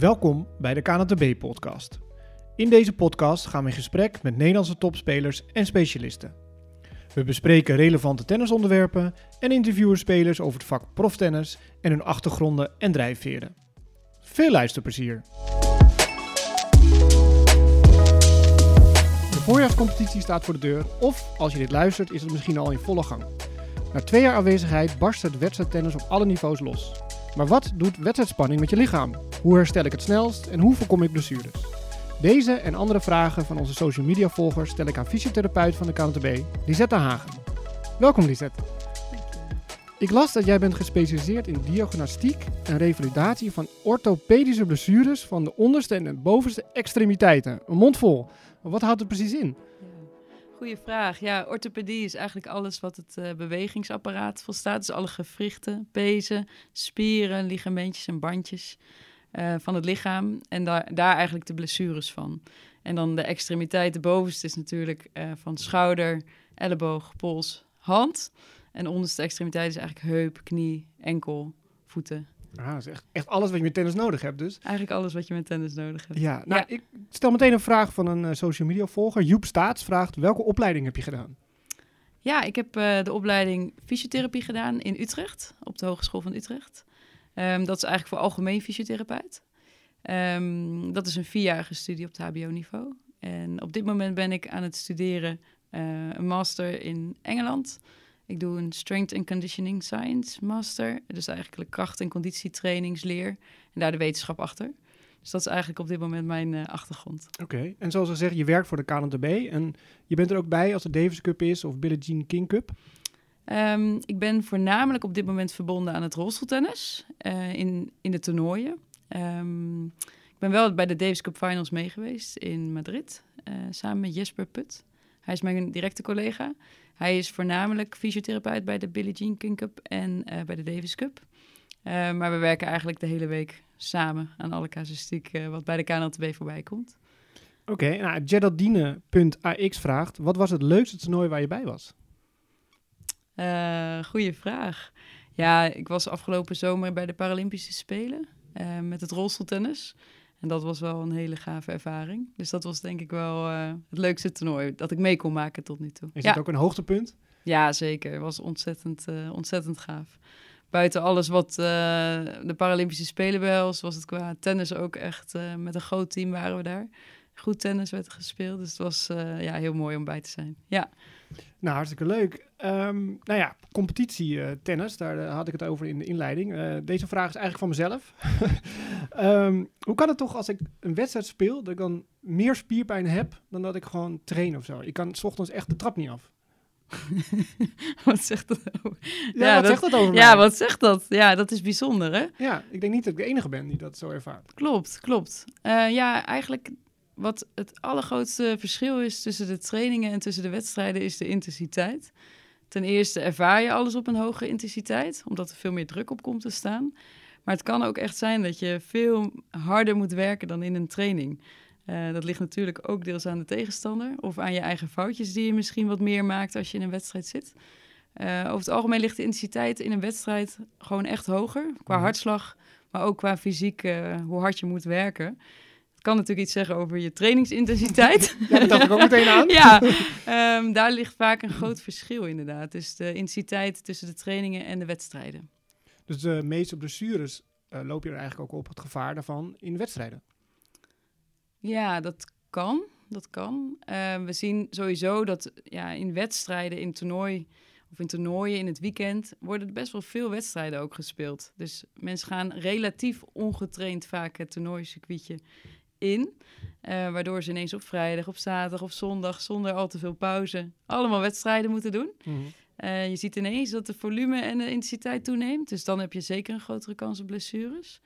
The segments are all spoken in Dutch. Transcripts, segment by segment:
Welkom bij de KNTB-podcast. In deze podcast gaan we in gesprek met Nederlandse topspelers en specialisten. We bespreken relevante tennisonderwerpen en interviewen spelers over het vak proftennis en hun achtergronden en drijfveren. Veel luisterplezier! De voorjaarscompetitie staat voor de deur, of als je dit luistert, is het misschien al in volle gang. Na twee jaar aanwezigheid barst het wedstrijdtennis op alle niveaus los. Maar wat doet wedstrijdspanning met je lichaam? Hoe herstel ik het snelst en hoe voorkom ik blessures? Deze en andere vragen van onze social media volgers stel ik aan fysiotherapeut van de KNTB, Lisette Hagen. Welkom Lisette. Ik las dat jij bent gespecialiseerd in diagnostiek en revalidatie van orthopedische blessures van de onderste en de bovenste extremiteiten. Een mond vol. Wat houdt het precies in? Goeie vraag. Ja, orthopedie is eigenlijk alles wat het uh, bewegingsapparaat volstaat. Dus alle gewrichten, pezen, spieren, ligamentjes en bandjes uh, van het lichaam. En daar, daar eigenlijk de blessures van. En dan de extremiteit, de bovenste is natuurlijk uh, van schouder, elleboog, pols, hand. En de onderste extremiteit is eigenlijk heup, knie, enkel, voeten. Ah, dat is echt, echt alles wat je met tennis nodig hebt dus. Eigenlijk alles wat je met tennis nodig hebt. Ja, nou, ja. ik stel meteen een vraag van een uh, social media volger. Joep Staats vraagt, welke opleiding heb je gedaan? Ja, ik heb uh, de opleiding fysiotherapie gedaan in Utrecht, op de Hogeschool van Utrecht. Um, dat is eigenlijk voor algemeen fysiotherapeut. Um, dat is een vierjarige studie op het hbo-niveau. En op dit moment ben ik aan het studeren uh, een master in Engeland... Ik doe een Strength and Conditioning Science Master. Dus eigenlijk kracht- en conditietrainingsleer. En daar de wetenschap achter. Dus dat is eigenlijk op dit moment mijn uh, achtergrond. Oké, okay. en zoals gezegd, je werkt voor de KNTB. En je bent er ook bij als de Davis Cup is of Billie Jean King Cup? Um, ik ben voornamelijk op dit moment verbonden aan het rolstoeltennis uh, in, in de toernooien. Um, ik ben wel bij de Davis Cup Finals mee geweest in Madrid, uh, samen met Jesper Put. Hij is mijn directe collega. Hij is voornamelijk fysiotherapeut bij de Billie Jean King Cup en uh, bij de Davis Cup. Uh, maar we werken eigenlijk de hele week samen aan alle casuïstiek uh, wat bij de KNLTB voorbij komt. Oké, okay, nou, Jedaldine.ax vraagt, wat was het leukste toernooi waar je bij was? goeie vraag. Ja, ik was afgelopen zomer bij de Paralympische Spelen met het rolstoeltennis. En dat was wel een hele gave ervaring. Dus dat was denk ik wel uh, het leukste toernooi dat ik mee kon maken tot nu toe. Is ja. het ook een hoogtepunt? Ja, zeker. Het was ontzettend, uh, ontzettend gaaf. Buiten alles wat uh, de Paralympische Spelen behelst, was het qua tennis ook echt met een groot team waren we daar. Goed tennis werd gespeeld, dus het was ja, heel mooi om bij te zijn. Ja. Nou, hartstikke leuk. Um, nou ja, competitie uh, tennis, daar uh, had ik het over in de inleiding. Uh, deze vraag is eigenlijk van mezelf. um, hoe kan het toch als ik een wedstrijd speel, dat ik dan meer spierpijn heb dan dat ik gewoon train of zo? Ik kan s ochtends echt de trap niet af. wat zegt dat over? Ja, ja wat dat, zegt dat over Ja, mij? wat zegt dat? Ja, dat is bijzonder, hè? Ja, ik denk niet dat ik de enige ben die dat zo ervaart. Klopt, klopt. ja, eigenlijk wat het allergrootste verschil is tussen de trainingen en tussen de wedstrijden is de intensiteit. Ten eerste ervaar je alles op een hoge intensiteit, omdat er veel meer druk op komt te staan. Maar het kan ook echt zijn dat je veel harder moet werken dan in een training. Uh, dat ligt natuurlijk ook deels aan de tegenstander of aan je eigen foutjes die je misschien wat meer maakt als je in een wedstrijd zit. Uh, over het algemeen ligt de intensiteit in een wedstrijd gewoon echt hoger, qua hartslag, maar ook qua fysiek, uh, hoe hard je moet werken kan natuurlijk iets zeggen over je trainingsintensiteit. ja, dat dacht ik ook meteen aan. ja, um, daar ligt vaak een groot verschil inderdaad. Dus de intensiteit tussen de trainingen en de wedstrijden. Dus de meeste blessures uh, loop je er eigenlijk ook op het gevaar daarvan in wedstrijden? Ja, dat kan. Dat kan. Uh, we zien sowieso dat ja, in wedstrijden, in toernooi of in toernooien in het weekend, worden er best wel veel wedstrijden ook gespeeld. Dus mensen gaan relatief ongetraind vaak het toernooicircuitje in. Uh, waardoor ze ineens op vrijdag, op zaterdag of zondag, zonder al te veel pauze, allemaal wedstrijden moeten doen. Mm -hmm. uh, je ziet ineens dat de volume en de intensiteit toeneemt. Dus dan heb je zeker een grotere kans op blessures.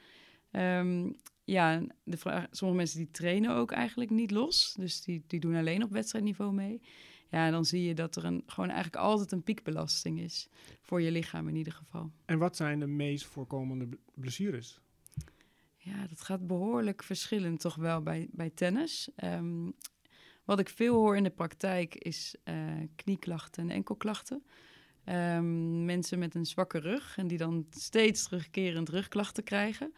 Um, ja, de vraag, sommige mensen die trainen ook eigenlijk niet los. Dus die, die doen alleen op wedstrijdniveau mee. Ja, dan zie je dat er een, gewoon eigenlijk altijd een piekbelasting is. Voor je lichaam in ieder geval. En wat zijn de meest voorkomende blessures? Ja, dat gaat behoorlijk verschillend toch wel bij, bij tennis. Um, wat ik veel hoor in de praktijk is uh, knieklachten en enkelklachten. Um, mensen met een zwakke rug en die dan steeds terugkerend rugklachten krijgen.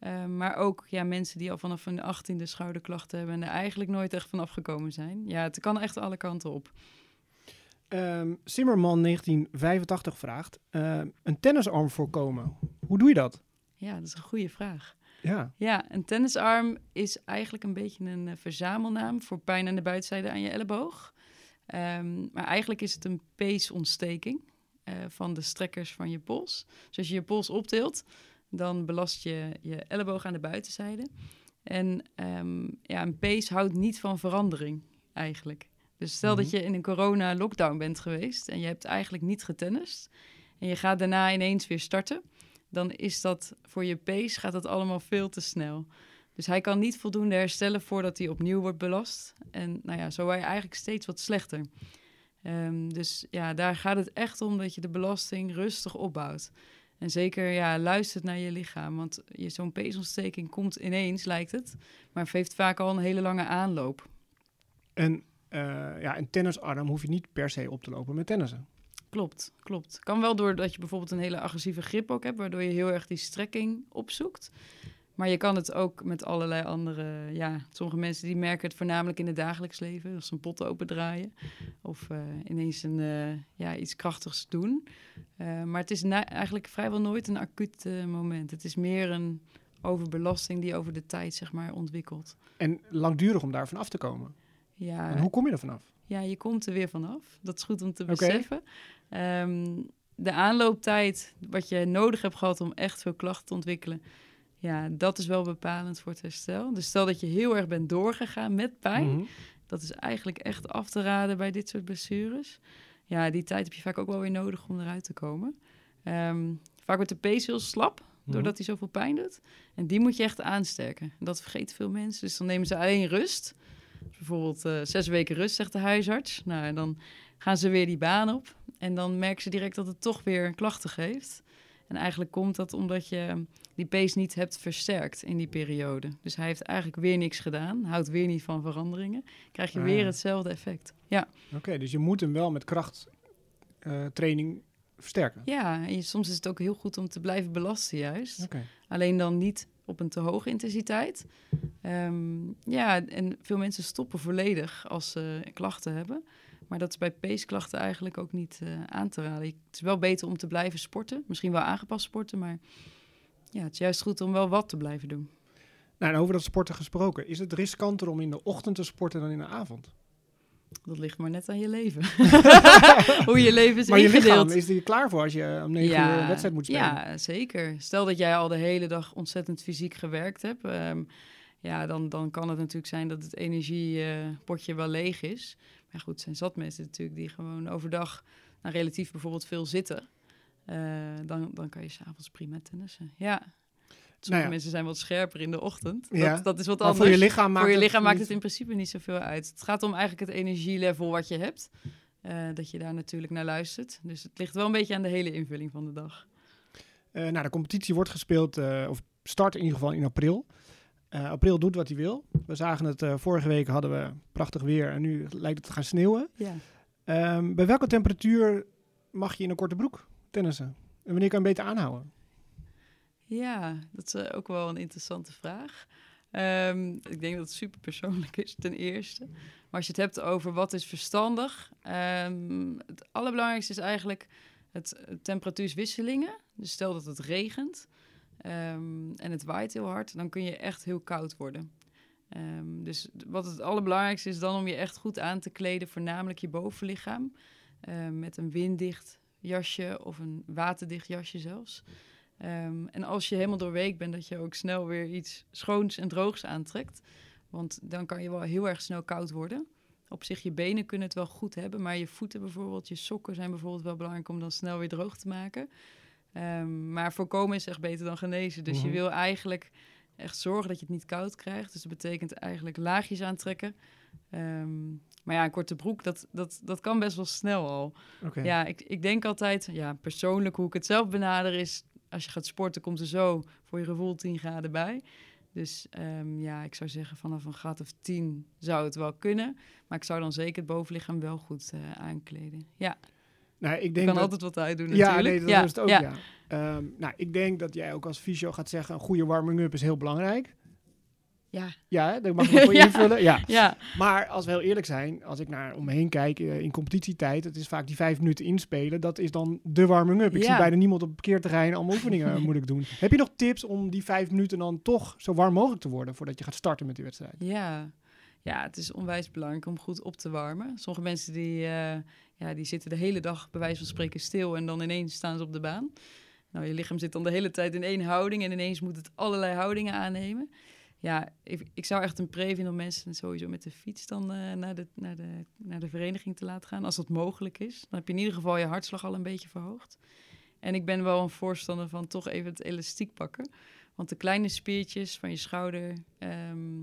Uh, maar ook ja, mensen die al vanaf hun achttiende schouderklachten hebben en er eigenlijk nooit echt van afgekomen zijn. Ja, het kan echt alle kanten op. Um, Zimmerman 1985 vraagt: uh, een tennisarm voorkomen. Hoe doe je dat? Ja, dat is een goede vraag. Ja. ja, een tennisarm is eigenlijk een beetje een uh, verzamelnaam voor pijn aan de buitenzijde aan je elleboog. Um, maar eigenlijk is het een peesontsteking uh, van de strekkers van je pols. Dus als je je pols optilt, dan belast je je elleboog aan de buitenzijde. En um, ja, een pees houdt niet van verandering eigenlijk. Dus stel dat je in een corona-lockdown bent geweest en je hebt eigenlijk niet getennist en je gaat daarna ineens weer starten, dan is dat voor je pace gaat dat allemaal veel te snel. Dus hij kan niet voldoende herstellen voordat hij opnieuw wordt belast. En nou ja, zo word je eigenlijk steeds wat slechter. Um, dus ja, daar gaat het echt om dat je de belasting rustig opbouwt. En zeker ja, luistert naar je lichaam. Want zo'n peesontsteking komt ineens, lijkt het. Maar heeft vaak al een hele lange aanloop. En uh, ja, een tennisarm hoef je niet per se op te lopen met tennissen. Klopt, klopt. Kan wel doordat je bijvoorbeeld een hele agressieve grip ook hebt, waardoor je heel erg die strekking opzoekt. Maar je kan het ook met allerlei andere. Ja, sommige mensen die merken het voornamelijk in het dagelijks leven. Als ze een pot opendraaien. Of uh, ineens een, uh, ja, iets krachtigs doen. Uh, maar het is eigenlijk vrijwel nooit een acuut moment. Het is meer een overbelasting die over de tijd zeg maar, ontwikkelt. En langdurig om daarvan af te komen. Ja, en hoe kom je er vanaf? Ja, je komt er weer vanaf. Dat is goed om te beseffen. Okay. Um, de aanlooptijd, wat je nodig hebt gehad om echt veel klachten te ontwikkelen, ja, dat is wel bepalend voor het herstel. Dus stel dat je heel erg bent doorgegaan met pijn, mm -hmm. dat is eigenlijk echt af te raden bij dit soort blessures. Ja, die tijd heb je vaak ook wel weer nodig om eruit te komen. Um, vaak wordt de pees heel slap, doordat hij zoveel pijn doet. En die moet je echt aansterken. Dat vergeten veel mensen. Dus dan nemen ze alleen rust. Bijvoorbeeld uh, zes weken rust, zegt de huisarts. Nou, en dan gaan ze weer die baan op. En dan merken ze direct dat het toch weer klachten geeft. En eigenlijk komt dat omdat je die pace niet hebt versterkt in die periode. Dus hij heeft eigenlijk weer niks gedaan, houdt weer niet van veranderingen. Krijg je ah. weer hetzelfde effect. Ja. Oké, okay, dus je moet hem wel met krachttraining uh, versterken. Ja, en je, soms is het ook heel goed om te blijven belasten juist. Okay. Alleen dan niet op een te hoge intensiteit. Um, ja, en veel mensen stoppen volledig als ze klachten hebben. Maar dat is bij peesklachten eigenlijk ook niet uh, aan te raden. Het is wel beter om te blijven sporten. Misschien wel aangepast sporten, maar ja, het is juist goed om wel wat te blijven doen. Nou, en over dat sporten gesproken. Is het riskanter om in de ochtend te sporten dan in de avond? Dat ligt maar net aan je leven. Hoe je leven is maar ingedeeld. je lichaam, is er klaar voor als je om negen ja, uur een wedstrijd moet spelen? Ja, zeker. Stel dat jij al de hele dag ontzettend fysiek gewerkt hebt. Um, ja, dan, dan kan het natuurlijk zijn dat het energiepotje uh, wel leeg is. Maar goed, zijn zat mensen natuurlijk die gewoon overdag nou, relatief bijvoorbeeld veel zitten. Uh, dan, dan kan je s'avonds prima tennissen. Ja. Sommige nou ja. mensen zijn wat scherper in de ochtend. Ja. Dat, dat is wat maar anders. Voor je lichaam maakt, voor je het, lichaam maakt het in principe niet zoveel uit. Het gaat om eigenlijk het energielevel wat je hebt. Uh, dat je daar natuurlijk naar luistert. Dus het ligt wel een beetje aan de hele invulling van de dag. Uh, nou, de competitie wordt gespeeld, uh, of start in ieder geval in april. April doet wat hij wil. We zagen het vorige week hadden we prachtig weer en nu lijkt het te gaan sneeuwen. Ja. Um, bij welke temperatuur mag je in een korte broek tennissen? En wanneer kan je beter aanhouden? Ja, dat is uh, ook wel een interessante vraag. Um, ik denk dat het super persoonlijk is, ten eerste. Maar als je het hebt over wat is verstandig, um, het allerbelangrijkste is eigenlijk het, temperatuurswisselingen. Dus stel dat het regent, Um, en het waait heel hard, dan kun je echt heel koud worden. Dus wat het allerbelangrijkste is dan om je echt goed aan te kleden, voornamelijk je bovenlichaam. Met een winddicht jasje of een waterdicht jasje zelfs. Um, en als je helemaal doorweek bent, dat je ook snel weer iets schoons en droogs aantrekt. Want dan kan je wel heel erg snel koud worden. Op zich, je benen kunnen het wel goed hebben, maar je voeten bijvoorbeeld, je sokken zijn bijvoorbeeld wel belangrijk om dan snel weer droog te maken. Um, maar voorkomen is echt beter dan genezen. Dus mm -hmm. je wil eigenlijk echt zorgen dat je het niet koud krijgt. Dus dat betekent eigenlijk laagjes aantrekken. Um, maar ja, een korte broek, dat, dat, dat kan best wel snel al. Okay. Ja, ik, ik denk altijd, ja, persoonlijk hoe ik het zelf benader is... als je gaat sporten, komt er zo voor je gevoel 10 graden bij. Dus um, ja, ik zou zeggen vanaf een graad of 10 zou het wel kunnen. Maar ik zou dan zeker het bovenlichaam wel goed uh, aankleden. Ja. Nou, ik denk je kan dat... altijd wat uitdoen ja, natuurlijk. Nee, dat ja, is het ook, ja. ja. Ehm, nou, ik denk dat jij ook als fysio gaat zeggen, een goede warming-up is heel belangrijk. Ja. Ja, hè, daar mag ik voor Ja. invullen. Ja. Ja, Maar als we heel eerlijk zijn, als ik naar om me heen kijk eh, in competitietijd, het is vaak die vijf minuten inspelen, dat is dan de warming-up. Ik Ja. zie bijna niemand op het parkeerterrein allemaal oefeningen moeilijk doen. Heb je nog tips om die vijf minuten dan toch zo warm mogelijk te worden voordat je gaat starten met die wedstrijd? ja. Ja, het is onwijs belangrijk om goed op te warmen. Sommige mensen die, eh, ja, die zitten de hele dag bij wijze van spreken stil en dan ineens staan ze op de baan. Nou, je lichaam zit dan de hele tijd in één houding en ineens moet het allerlei houdingen aannemen. Ja, ik, ik zou echt een pre vinden om mensen sowieso met de fiets dan eh, naar, de, naar, de, naar de vereniging te laten gaan, als dat mogelijk is. Dan heb je in ieder geval je hartslag al een beetje verhoogd. En ik ben wel een voorstander van toch even het elastiek pakken. Want de kleine spiertjes van je schouder, ehm,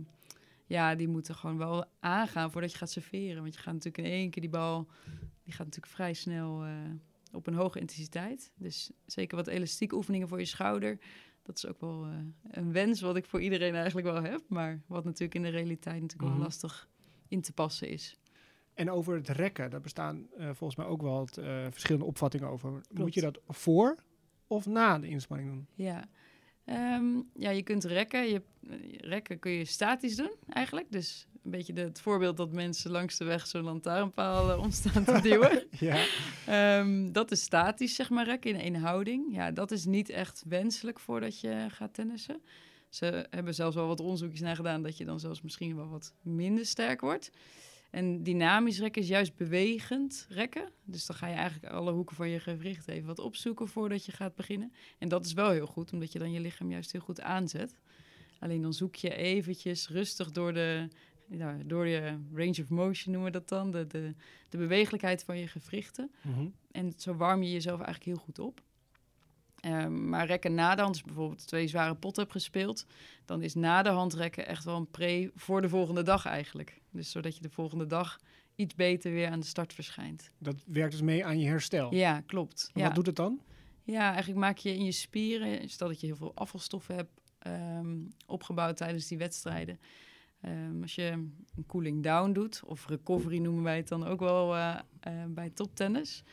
ja, die moeten gewoon wel aangaan voordat je gaat serveren. Want je gaat natuurlijk in één keer die bal, die gaat natuurlijk vrij snel eh, op een hoge intensiteit. Dus zeker wat elastiek oefeningen voor je schouder. Dat is ook wel eh, een wens wat ik voor iedereen eigenlijk wel heb. Maar wat natuurlijk in de realiteit natuurlijk Mhm. wel lastig in te passen is. En over het rekken, daar bestaan eh, volgens mij ook wel het, eh, verschillende opvattingen over. Moet je dat voor of na de inspanning doen? Ja. Ehm, ja, je kunt rekken. Je, rekken kun je statisch doen eigenlijk. Dus een beetje de, het voorbeeld dat mensen langs de weg zo'n lantaarnpaal eh, om staan te duwen. Ja. Ehm, dat is statisch, zeg maar, rekken in één houding. Ja, dat is niet echt wenselijk voordat je gaat tennissen. Ze hebben zelfs wel wat onderzoekjes naar gedaan dat je dan zelfs misschien wel wat minder sterk wordt. En dynamisch rekken is juist bewegend rekken. Dus dan ga je eigenlijk alle hoeken van je gewricht even wat opzoeken voordat je gaat beginnen. En dat is wel heel goed, omdat je dan je lichaam juist heel goed aanzet. Alleen dan zoek je eventjes rustig door de, ja, door je range of motion noemen we dat dan, de, de, de bewegelijkheid van je gewrichten. Mhm. En zo warm je jezelf eigenlijk heel goed op. Ehm, maar rekken na de hand, als je bijvoorbeeld twee zware potten hebt gespeeld, dan is na de hand rekken echt wel een pre voor de volgende dag eigenlijk. Dus zodat je de volgende dag iets beter weer aan de start verschijnt. Dat werkt dus mee aan je herstel. Ja, klopt. En Ja. Wat doet het dan? ja, eigenlijk maak je in je spieren, stel dat je heel veel afvalstoffen hebt ehm, opgebouwd tijdens die wedstrijden. Ehm, als je een cooling down doet, of recovery noemen wij het dan ook wel eh, eh, bij toptennis.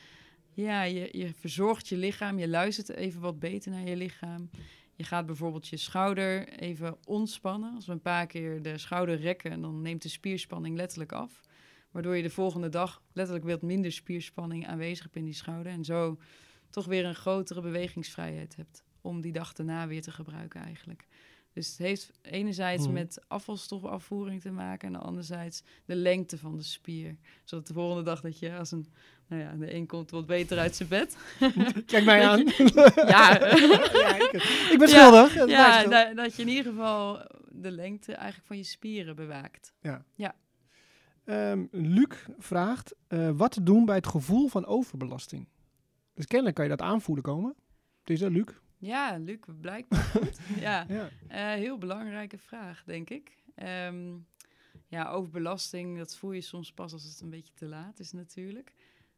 Ja, je, je verzorgt je lichaam, je luistert even wat beter naar je lichaam. Je gaat bijvoorbeeld je schouder even ontspannen. Als we een paar keer de schouder rekken, dan neemt de spierspanning letterlijk af. Waardoor je de volgende dag letterlijk wat minder spierspanning aanwezig hebt in die schouder. En zo toch weer een grotere bewegingsvrijheid hebt om die dag daarna weer te gebruiken eigenlijk. Dus het heeft enerzijds Mhm. met afvalstofafvoering te maken en anderzijds de lengte van de spier. Zodat de volgende dag dat je als een, nou ja, de een komt wat beter uit zijn bed. Kijk mij aan. ja, ja, ik, ik ben Ja, schuldig. Ja dat, dat je in ieder geval de lengte eigenlijk van je spieren bewaakt. Ehm, Luc vraagt, eh, wat te doen bij het gevoel van overbelasting? Dus kennelijk kan je dat aanvoelen komen. Het is dat, Luc? Ja, Luc, blijkbaar goed. ja. Ja. Eh, heel belangrijke vraag, denk ik. Ehm, ja, overbelasting, dat voel je soms pas als het een beetje te laat is natuurlijk.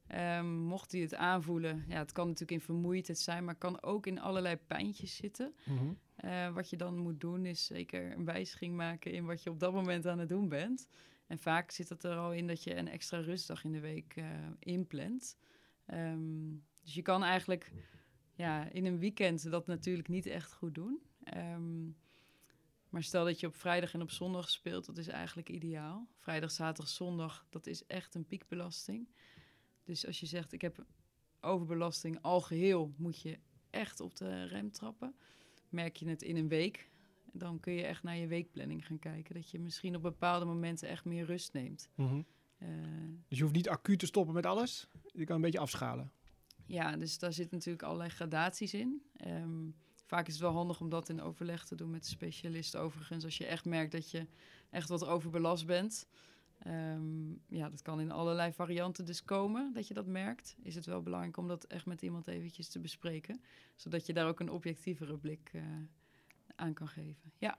Ehm, mocht hij het aanvoelen, ja, het kan natuurlijk in vermoeidheid zijn, maar kan ook in allerlei pijntjes zitten. Mhm. Eh, wat je dan moet doen, is zeker een wijziging maken in wat je op dat moment aan het doen bent. En vaak zit het er al in dat je een extra rustdag in de week eh, inplant. Ehm, dus je kan eigenlijk ja, in een weekend dat natuurlijk niet echt goed doen. Ehm, maar stel dat je op vrijdag en op zondag speelt, dat is eigenlijk ideaal. Vrijdag, zaterdag, zondag, dat is echt een piekbelasting. Dus als je zegt, ik heb overbelasting al geheel, moet je echt op de rem trappen. Merk je het in een week, dan kun je echt naar je weekplanning gaan kijken. Dat je misschien op bepaalde momenten echt meer rust neemt. Mhm. Eh, Dus je hoeft niet acuut te stoppen met alles. Je kan een beetje afschalen. Ja, dus daar zitten natuurlijk allerlei gradaties in. Ehm, vaak is het wel handig om dat in overleg te doen met de specialist. Overigens, als je echt merkt dat je echt wat overbelast bent. Ehm, ja, dat kan in allerlei varianten dus komen, dat je dat merkt. Is het wel belangrijk om dat echt met iemand eventjes te bespreken. Zodat je daar ook een objectievere blik eh, aan kan geven. Ja,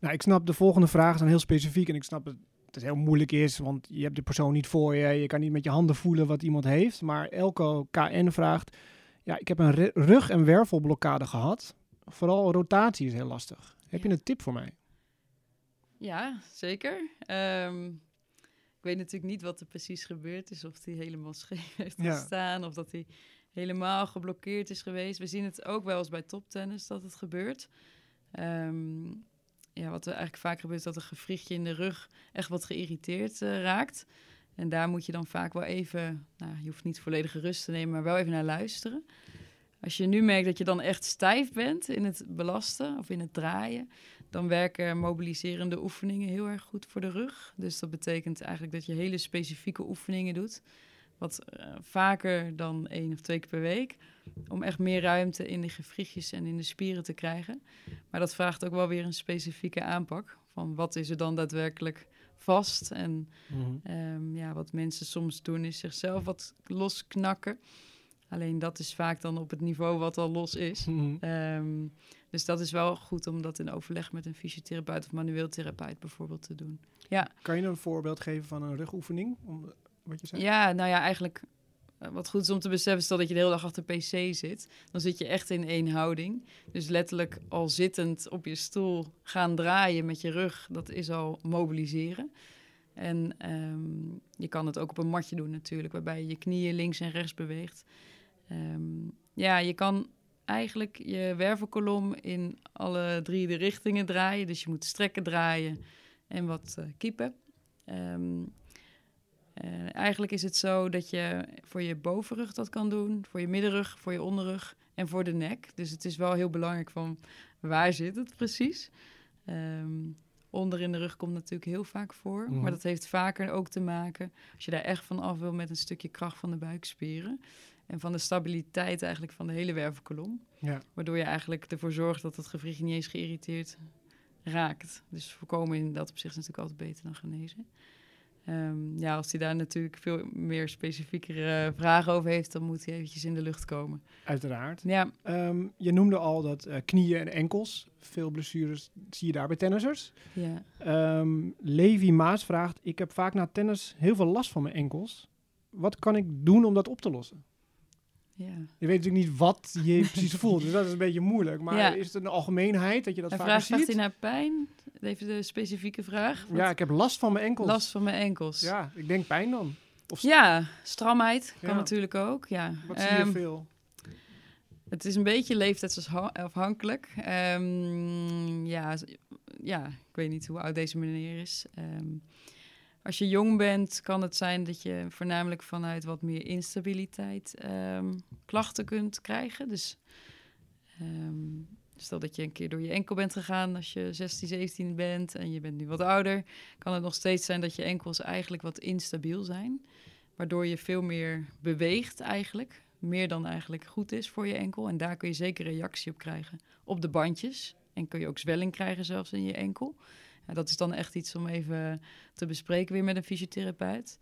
Nou, ik snap de volgende vragen zijn heel specifiek. En ik snap dat het heel moeilijk is, want je hebt de persoon niet voor je. Je kan niet met je handen voelen wat iemand heeft. Maar Elko KN vraagt, ja, ik heb een rug- en wervelblokkade gehad. Vooral rotatie is heel lastig. Heb je een tip voor mij? ja zeker. Ehm, ik weet natuurlijk niet wat er precies gebeurd is. Of hij helemaal scheef heeft Ja. gestaan. Of dat hij helemaal geblokkeerd is geweest. We zien het ook wel eens bij toptennis dat het gebeurt. Ehm, ja, wat er eigenlijk vaak gebeurt, is dat een gewrichtje in de rug echt wat geïrriteerd eh, raakt. En daar moet je dan vaak wel even, nou, je hoeft niet volledige rust te nemen, maar wel even naar luisteren. Als je nu merkt dat je dan echt stijf bent in het belasten of in het draaien, dan werken mobiliserende oefeningen heel erg goed voor de rug. Dus dat betekent eigenlijk dat je hele specifieke oefeningen doet. Wat uh, vaker dan één of twee keer per week. Om echt meer ruimte in de gewrichtjes en in de spieren te krijgen. Maar dat vraagt ook wel weer een specifieke aanpak. Van wat is er dan daadwerkelijk vast? En Mhm. um, ja, wat mensen soms doen is zichzelf wat losknakken. Alleen dat is vaak dan op het niveau wat al los is. Mhm. Um, dus dat is wel goed om dat in overleg met een fysiotherapeut of manueel therapeut bijvoorbeeld te doen. Ja, Kan je een voorbeeld geven van een rugoefening? Om, wat je zei? ja nou ja, eigenlijk eh, wat goed is om te beseffen, stel dat je de hele dag achter PC zit, dan zit je echt in één houding. Dus letterlijk al zittend op je stoel gaan draaien met je rug, dat is al mobiliseren. En ehm, je kan het ook op een matje doen natuurlijk, waarbij je je knieën links en rechts beweegt. Ehm, ja, je kan eigenlijk je wervelkolom in alle drie de richtingen draaien. Dus je moet strekken draaien en wat eh, kiepen. Ehm, eh, eigenlijk is het zo dat je voor je bovenrug dat kan doen, voor je middenrug, voor je onderrug en voor de nek. Dus het is wel heel belangrijk van waar zit het precies. Ehm, onder in de rug komt natuurlijk heel vaak voor, Mhm. maar dat heeft vaker ook te maken als je daar echt van af wil met een stukje kracht van de buikspieren en van de stabiliteit eigenlijk van de hele wervelkolom, Ja. waardoor je eigenlijk ervoor zorgt dat het gewricht niet eens geïrriteerd raakt. Dus voorkomen in dat opzicht is natuurlijk altijd beter dan genezen. Ehm, ja, als hij daar natuurlijk veel meer specifiekere vragen over heeft, dan moet hij eventjes in de lucht komen. Uiteraard. Ja, Ehm, je noemde al dat eh, knieën en enkels. Veel blessures zie je daar bij tennissers. ja. Ehm, Levi Maas vraagt: Ik heb vaak na tennis heel veel last van mijn enkels. Wat kan ik doen om dat op te lossen? Ja. Je weet natuurlijk niet wat je precies voelt, dus dat is een beetje moeilijk. Maar Ja. is het een algemeenheid dat je dat Hij vaker vraagt, vraagt ziet? hij naar pijn? Even de specifieke vraag. Wat- Ja, ik heb last van mijn enkels. Last van mijn enkels. Ja, Ja, ik denk pijn dan. Of stramheid kan Ja. natuurlijk ook. Ja. wat zie je Ehm, veel? Het is een beetje leeftijdsafhankelijk. Ehm, ja, ja, ik weet niet hoe oud deze meneer is. Ehm, als je jong bent, kan het zijn dat je voornamelijk vanuit wat meer instabiliteit ehm, klachten kunt krijgen. Dus ehm, stel dat je een keer door je enkel bent gegaan als je 16, 17 bent en je bent nu wat ouder, kan het nog steeds zijn dat je enkels eigenlijk wat instabiel zijn. Waardoor je veel meer beweegt eigenlijk. Meer dan eigenlijk goed is voor je enkel. En daar kun je zeker reactie op krijgen. Op de bandjes. En kun je ook zwelling krijgen zelfs in je enkel. Ja, dat is dan echt iets om even te bespreken weer met een fysiotherapeut.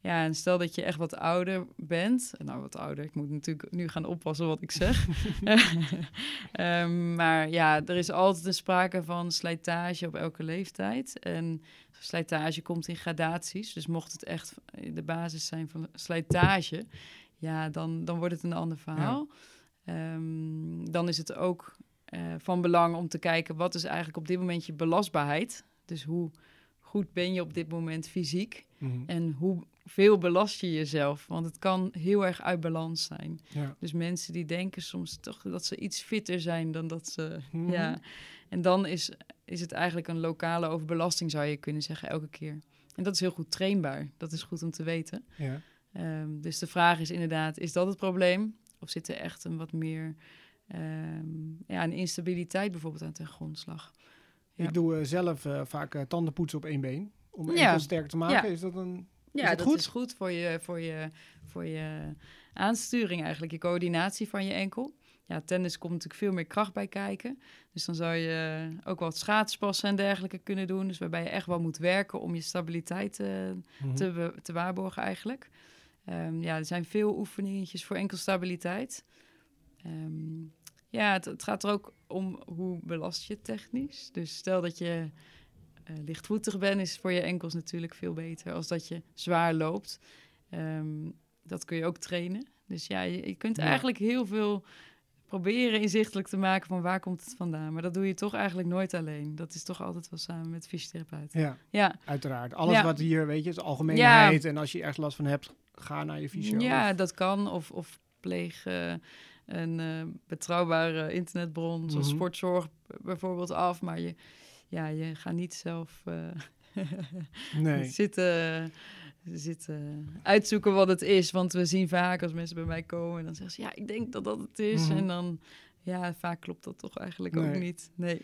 Ja, en stel dat je echt wat ouder bent. Nou, wat ouder. Ik moet natuurlijk nu gaan oppassen wat ik zeg. Ehm, maar ja, er is altijd een sprake van slijtage op elke leeftijd. En slijtage komt in gradaties. Dus mocht het echt de basis zijn van slijtage, ja, dan, dan wordt het een ander verhaal. Ehm, dan is het ook eh, van belang om te kijken wat is eigenlijk op dit moment je belastbaarheid. Dus hoe goed ben je op dit moment fysiek Mhm. en hoeveel belast je jezelf? Want het kan heel erg uit balans zijn. Ja. Dus mensen die denken soms toch dat ze iets fitter zijn dan dat ze. Mhm. Ja. En dan is, is het eigenlijk een lokale overbelasting, zou je kunnen zeggen, elke keer. En dat is heel goed trainbaar. Dat is goed om te weten. Ja. Ehm, dus de vraag is inderdaad, is dat het probleem? Of zit er echt een wat meer ehm, ja, een instabiliteit bijvoorbeeld aan ten grondslag? Ja. Ik doe eh, zelf eh, vaak eh, tandenpoetsen op één been. Om mijn Ja. sterker te maken. Ja. Is dat een... Ja, Is dat dat goed? is goed voor je, voor, je, voor je aansturing eigenlijk, je coördinatie van je enkel. Ja, tennis komt natuurlijk veel meer kracht bij kijken. Dus dan zou je ook wat schaatspassen en dergelijke kunnen doen. Dus waarbij je echt wel moet werken om je stabiliteit Mhm. te, te waarborgen eigenlijk. Ehm, ja, er zijn veel oefeningetjes voor enkelstabiliteit. Ehm, ja, het, het gaat er ook om hoe belast je technisch. Dus stel dat je eh, lichtvoetig bent, is voor je enkels natuurlijk veel beter als dat je zwaar loopt. Ehm, dat kun je ook trainen. Dus ja, je, je kunt Ja. eigenlijk heel veel proberen inzichtelijk te maken van waar komt het vandaan. Maar dat doe je toch eigenlijk nooit alleen. Dat is toch altijd wel samen met fysiotherapeut. Ja, Ja, uiteraard. Alles Ja. wat hier, weet je, is algemeenheid. En als je ergens last van hebt, ga naar je fysio. Ja, dat kan. Of, of pleeg een eh, betrouwbare internetbron, zoals Mhm. sportzorg bijvoorbeeld af. Maar je, ja, je gaat niet zelf eh, Nee. zitten, zitten uitzoeken wat het is. Want we zien vaak als mensen bij mij komen en dan zeggen ze, ja, ik denk dat dat het is. Mhm. En dan, ja, vaak klopt dat toch eigenlijk ook niet. Nee.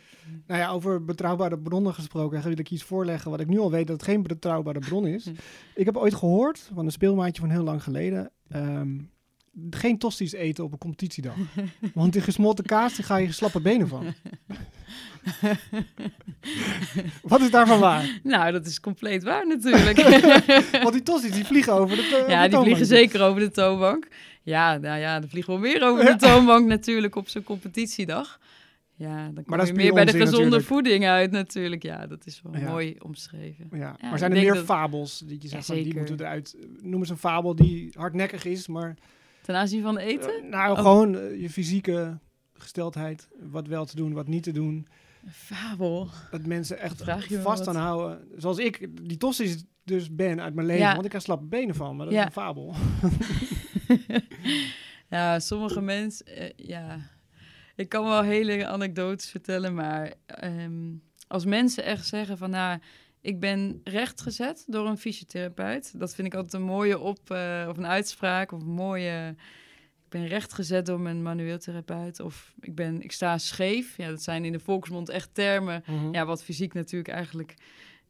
Nou ja, over betrouwbare bronnen gesproken, wil ik iets voorleggen wat ik nu al weet dat het geen betrouwbare bron is. Ik heb ooit gehoord van een speelmaatje van heel lang geleden. ehm, geen tosties eten op een competitiedag. Want die gesmolten kaas, die ga je slappe benen van. Wat is daarvan waar? Nou, dat is compleet waar natuurlijk. Want die tosties, die vliegen over de to- ja, de die vliegen toonbank. zeker over de toonbank. Ja, nou ja, er vliegen wel meer over de toonbank natuurlijk op zo'n competitiedag. Ja, dan kom dat je meer bij de gezonde natuurlijk. voeding uit natuurlijk. Ja, dat is wel Ja. mooi omschreven. Ja, Ja, maar zijn er meer dat- fabels die je zegt van die moeten eruit... Noem eens een fabel die hardnekkig is, maar... Ten aanzien van eten? eh, nou, Oh. gewoon eh, je fysieke gesteldheid. Wat wel te doen, wat niet te doen. Fabel. Dat mensen echt Vraag je vast aan houden. Zoals ik die tosties dus ben uit mijn leven. Ja. Want ik heb slappe benen van, maar dat Ja. is een fabel. Ja, sommige mensen, eh, ja. Ik kan wel hele anekdotes vertellen, maar ehm, als mensen echt zeggen van, nou, ik ben rechtgezet door een fysiotherapeut. Dat vind ik altijd een mooie op, eh, of een uitspraak, of een mooie... Ik ben rechtgezet door mijn manueel therapeut. Of ik, ben, ik sta scheef. Ja, dat zijn in de volksmond echt termen. Mhm. Ja, wat fysiek natuurlijk eigenlijk...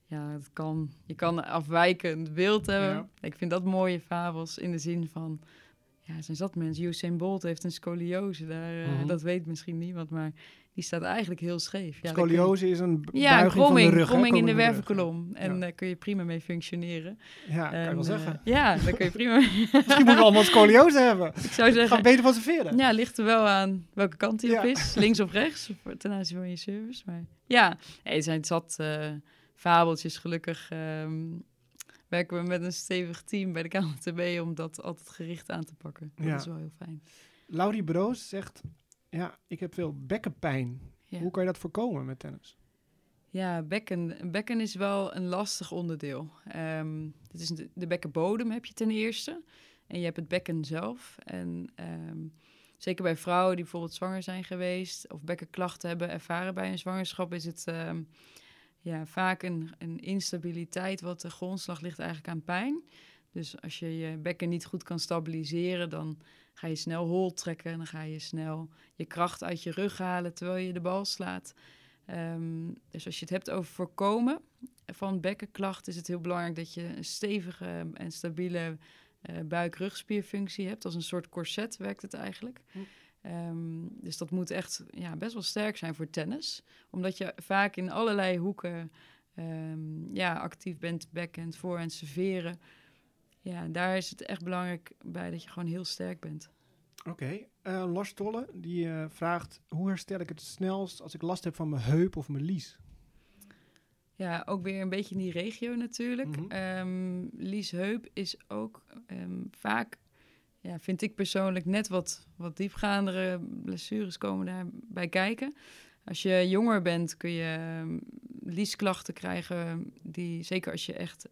Ja, het kan, je kan afwijkend beeld hebben. Ja. Ik vind dat mooie fabels in de zin van... Ja, zijn zat mensen. Usain Bolt heeft een scoliose. Daar, eh, Mhm. Dat weet misschien niemand, maar die staat eigenlijk heel scheef. Ja, je- Scoliose is een Ja, buiging kromming, van de rug. kromming in de wervelkolom. En Ja. daar kun je prima mee functioneren. Ja, kan je wel eh, zeggen. ja, daar kun je prima mee. Misschien moeten we allemaal scoliose hebben. Ik zou Gaan zeggen, beter van z'n veren. ja, ligt er wel aan welke kant hij op is. Links of rechts, ten aanzien van je service. Maar ja, nee, er zijn zat eh, fabeltjes. Gelukkig ehm, werken we met een stevig team bij de KNTB om dat altijd gericht aan te pakken. Dat Ja. is wel heel fijn. Laurie Broos zegt, ja, ik heb veel bekkenpijn. Ja. Hoe kan je dat voorkomen met tennis? Ja, bekken. Bekken is wel een lastig onderdeel. Ehm het is de, de bekkenbodem heb je ten eerste. En je hebt het bekken zelf. En ehm, zeker bij vrouwen die bijvoorbeeld zwanger zijn geweest... of bekkenklachten hebben ervaren bij een zwangerschap... is het ehm, ja, vaak een, een instabiliteit wat de grondslag ligt eigenlijk aan pijn. Dus als je je bekken niet goed kan stabiliseren... dan ga je snel hol trekken. Dan ga je snel je kracht uit je rug halen terwijl je de bal slaat... Ehm, dus als je het hebt over voorkomen van bekkenklachten, is het heel belangrijk dat je een stevige en stabiele eh buik-rugspierfunctie hebt. Als een soort corset werkt het eigenlijk. Hm. Ehm, dus dat moet echt ja, best wel sterk zijn voor tennis. Omdat je vaak in allerlei hoeken ehm, ja, actief bent, backhand, voorhand, serveren. Ja, daar is het echt belangrijk bij dat je gewoon heel sterk bent. Oké, eh, Lars Tolle die eh, vraagt, hoe herstel ik het snelst als ik last heb van mijn heup of mijn lies? Ja, ook weer een beetje in die regio natuurlijk. Ehm, Lies Heup is ook ehm, vaak, ja, vind ik persoonlijk, net wat, wat diepgaandere blessures komen daarbij kijken. Als je jonger bent kun je ehm, liesklachten krijgen, die, zeker als je echt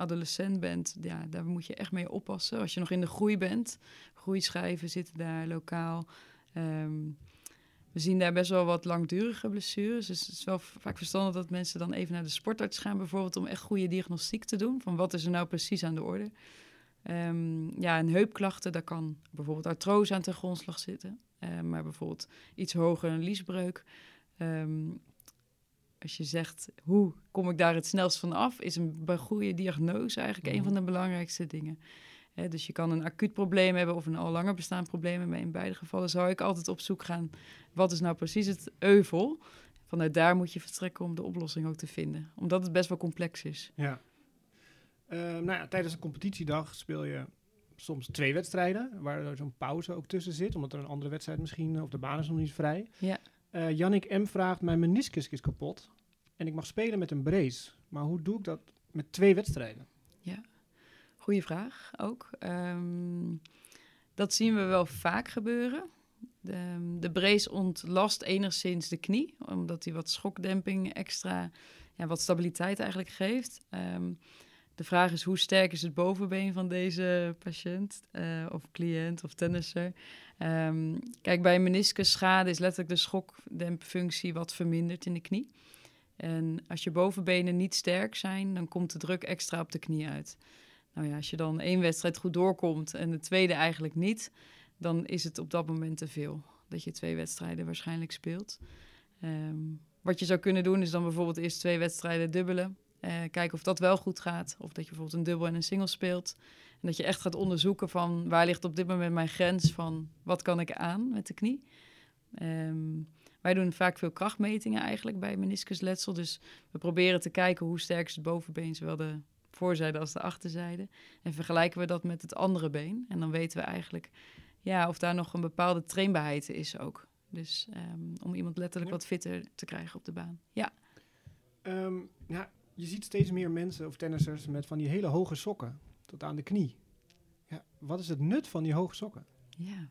adolescent bent, ja, daar moet je echt mee oppassen. Als je nog in de groei bent, groeischijven zitten daar lokaal. Ehm, we zien daar best wel wat langdurige blessures. Dus het is wel vaak verstandig dat mensen dan even naar de sportarts gaan, bijvoorbeeld om echt goede diagnostiek te doen. Van wat is er nou precies aan de orde? Ehm, ja, en heupklachten, daar kan bijvoorbeeld artrose aan ten grondslag zitten. Eh, maar bijvoorbeeld iets hoger een liesbreuk. Ehm, als je zegt, hoe kom ik daar het snelst van af, is een goede diagnose eigenlijk een Mhm. van de belangrijkste dingen. Dus je kan een acuut probleem hebben of een al langer bestaand probleem. Maar in beide gevallen zou ik altijd op zoek gaan, wat is nou precies het euvel? Vanuit daar moet je vertrekken om de oplossing ook te vinden. Omdat het best wel complex is. Ja. Eh, nou ja, tijdens een competitiedag speel je soms twee wedstrijden, waar er zo'n pauze ook tussen zit, omdat er een andere wedstrijd misschien, of de baan is nog niet vrij. Ja. Eh Jannik M. vraagt, mijn meniscus is kapot en ik mag spelen met een brace. Maar hoe doe ik dat met twee wedstrijden? Goeie vraag ook. Ehm, dat zien we wel vaak gebeuren. De, de brace ontlast enigszins de knie, omdat hij wat schokdemping extra, ja, wat stabiliteit eigenlijk geeft. Ehm, de vraag is hoe sterk is het bovenbeen van deze patiënt uh, of cliënt of tennisser. Um, kijk, bij meniscusschade is letterlijk de schokdempfunctie wat verminderd in de knie. En als je bovenbenen niet sterk zijn, dan komt de druk extra op de knie uit. Nou ja, als je dan één wedstrijd goed doorkomt en de tweede eigenlijk niet, dan is het op dat moment te veel. Dat je twee wedstrijden waarschijnlijk speelt. Um, wat je zou kunnen doen is dan bijvoorbeeld eerst twee wedstrijden dubbelen. Uh, kijken of dat wel goed gaat. Of dat je bijvoorbeeld een dubbel en een single speelt. En dat je echt gaat onderzoeken van waar ligt op dit moment mijn grens van wat kan ik aan met de knie. Um, wij doen vaak veel krachtmetingen eigenlijk bij meniscusletsel. Dus we proberen te kijken hoe sterk is het bovenbeen, zowel de voorzijde als de achterzijde. En vergelijken we dat met het andere been. En dan weten we eigenlijk ja, of daar nog een bepaalde trainbaarheid is ook. Dus um, om iemand letterlijk wat fitter te krijgen op de baan. Ja. Um, ja, je ziet steeds meer mensen of tennissers met van die hele hoge sokken tot aan de knie. Ja, wat is het nut van die hoge sokken? Ja,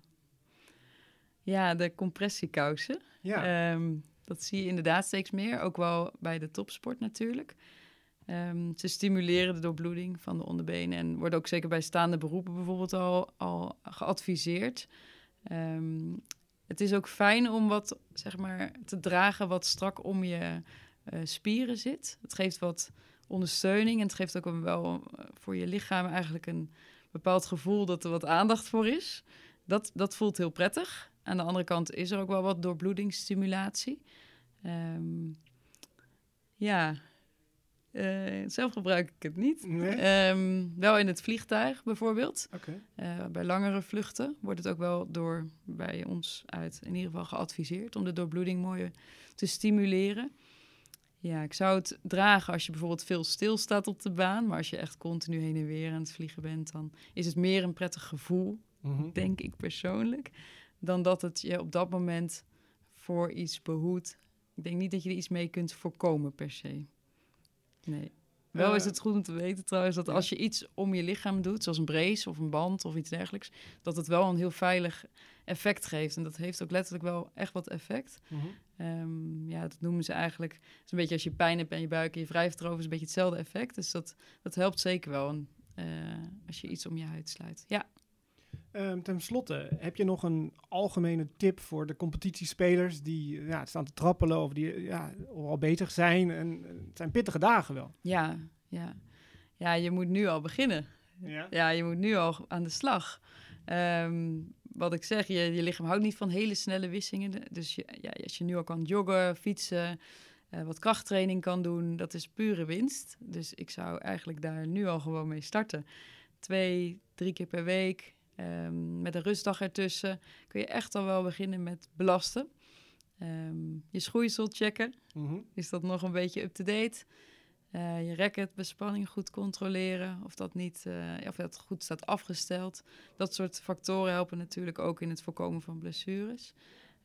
ja de compressiekousen. Ja. Um, dat zie je inderdaad steeds meer, ook wel bij de topsport natuurlijk. Um, ze stimuleren de doorbloeding van de onderbenen en worden ook zeker bij staande beroepen bijvoorbeeld al, al geadviseerd. Um, het is ook fijn om wat zeg maar, te dragen wat strak om je uh, spieren zit. Het geeft wat ondersteuning en het geeft ook wel uh, voor je lichaam eigenlijk een bepaald gevoel dat er wat aandacht voor is. Dat, dat voelt heel prettig. Aan de andere kant is er ook wel wat doorbloedingsstimulatie. Um, ja, uh, zelf gebruik ik het niet. Ehm, wel in het vliegtuig bijvoorbeeld. Okay. Uh, bij langere vluchten wordt het ook wel door bij ons uit in ieder geval geadviseerd om de doorbloeding mooi te stimuleren. Ja, ik zou het dragen als je bijvoorbeeld veel stilstaat op de baan. Maar als je echt continu heen en weer aan het vliegen bent, dan is het meer een prettig gevoel, mm -hmm. denk ik persoonlijk. Dan dat het je op dat moment voor iets behoedt. Ik denk niet dat je er iets mee kunt voorkomen per se. Nee. Wel is het goed om te weten trouwens dat als je iets om je lichaam doet, zoals een brace of een band of iets dergelijks, dat het wel een heel veilig effect geeft. En dat heeft ook letterlijk wel echt wat effect. Mm -hmm. ja, dat noemen ze eigenlijk. Het is een beetje als je pijn hebt en je buik en je wrijft erover, is een beetje hetzelfde effect. Dus dat, dat helpt zeker wel uh, als je iets om je huid sluit. Ja. Um, ten slotte, heb je nog een algemene tip voor de competitiespelers die ja, staan te trappelen of die ja, al bezig zijn? En, het zijn pittige dagen wel. Ja, ja. ja, je moet nu al beginnen. Ja, ja je moet nu al aan de slag. Um, wat ik zeg, je, je lichaam houdt niet van hele snelle wissingen. Dus je, ja, als je nu al kan joggen, fietsen, uh, wat krachttraining kan doen, dat is pure winst. Dus ik zou eigenlijk daar nu al gewoon mee starten. Twee, drie keer per week Um, met een rustdag ertussen kun je echt al wel beginnen met belasten. Um, je schoeisel checken. Mm -hmm. Is dat nog een beetje up-to-date? Uh, je racket bespanning goed controleren. Of dat, niet, uh, of dat goed staat afgesteld. Dat soort factoren helpen natuurlijk ook in het voorkomen van blessures.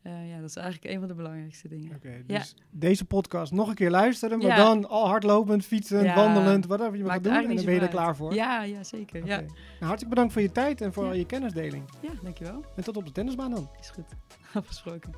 Uh, ja, dat is eigenlijk een van de belangrijkste dingen. Okay, dus ja. deze podcast nog een keer luisteren, maar ja. dan al hardlopend, fietsend, ja. wandelend, whatever je maar gaat doen. En dan ben je er klaar voor. Ja, ja zeker. Okay. Ja. Nou, hartelijk bedankt voor je tijd en voor al je kennisdeling. Ja, dankjewel. En tot op de tennisbaan dan. Is goed. Afgesproken.